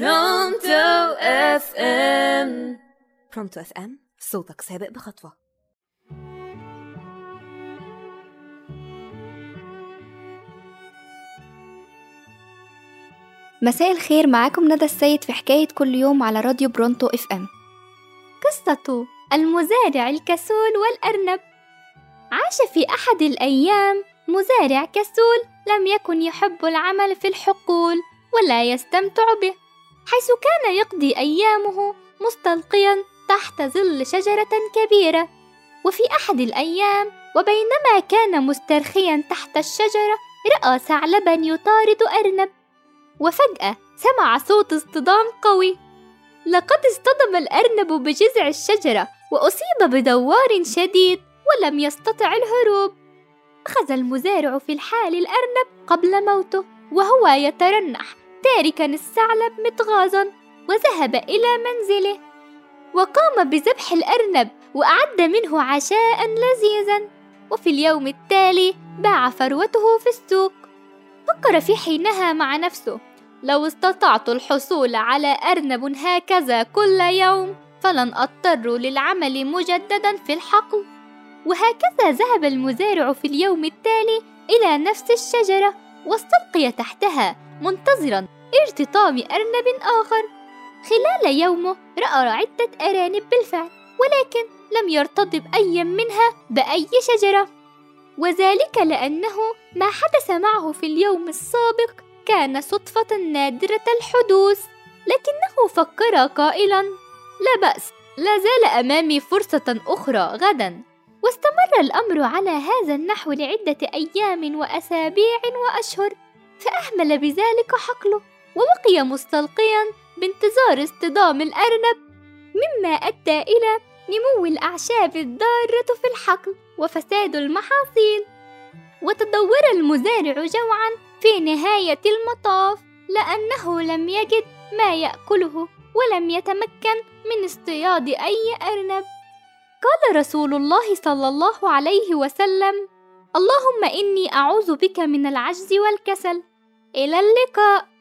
Pronto FM Pronto FM صوتك سابق بخطوة. مساء الخير معاكم ندى السيد في حكاية كل يوم على راديو Pronto FM قصة المزارع الكسول والأرنب. عاش في أحد الأيام مزارع كسول لم يكن يحب العمل في الحقول ولا يستمتع به. حيث كان يقضي أيامه مستلقيا تحت ظل شجرة كبيرة. وفي أحد الأيام وبينما كان مسترخيا تحت الشجرة رأى ثعلبا يطارد أرنب. وفجأة سمع صوت اصطدام قوي. لقد اصطدم الأرنب بجذع الشجرة وأصيب بدوار شديد ولم يستطع الهروب. أخذ المزارع في الحال الأرنب قبل موته وهو يترنح. تاركا الثعلب متغاظا وذهب إلى منزله وقام بذبح الأرنب وأعد منه عشاء لذيذا وفي اليوم التالي باع ثروته في السوق. فكر في حينها مع نفسه لو استطعت الحصول على أرنب هكذا كل يوم فلن أضطر للعمل مجددا في الحقل. وهكذا ذهب المزارع في اليوم التالي إلى نفس الشجرة. واستلقي تحتها منتظرا ارتطام أرنب آخر. خلال يومه رأى عدة أرانب بالفعل ولكن لم يرتطب أي منها بأي شجرة. وذلك لأنه ما حدث معه في اليوم السابق كان صدفة نادرة الحدوث لكنه فكر قائلا لا بأس لا زال أمامي فرصة أخرى غدا. واستمر الأمر على هذا النحو لعدة أيام وأسابيع وأشهر فأهمل بذلك حقله وبقي مستلقيا بانتظار اصطدام الأرنب مما أدى إلى نمو الأعشاب الضارة في الحقل وفساد المحاصيل. وتدور المزارع جوعا في نهاية المطاف لأنه لم يجد ما يأكله ولم يتمكن من اصطياد أي أرنب. قال رسول الله صلى الله عليه وسلم اللهم إني أعوذ بك من العجز والكسل. إلى اللقاء.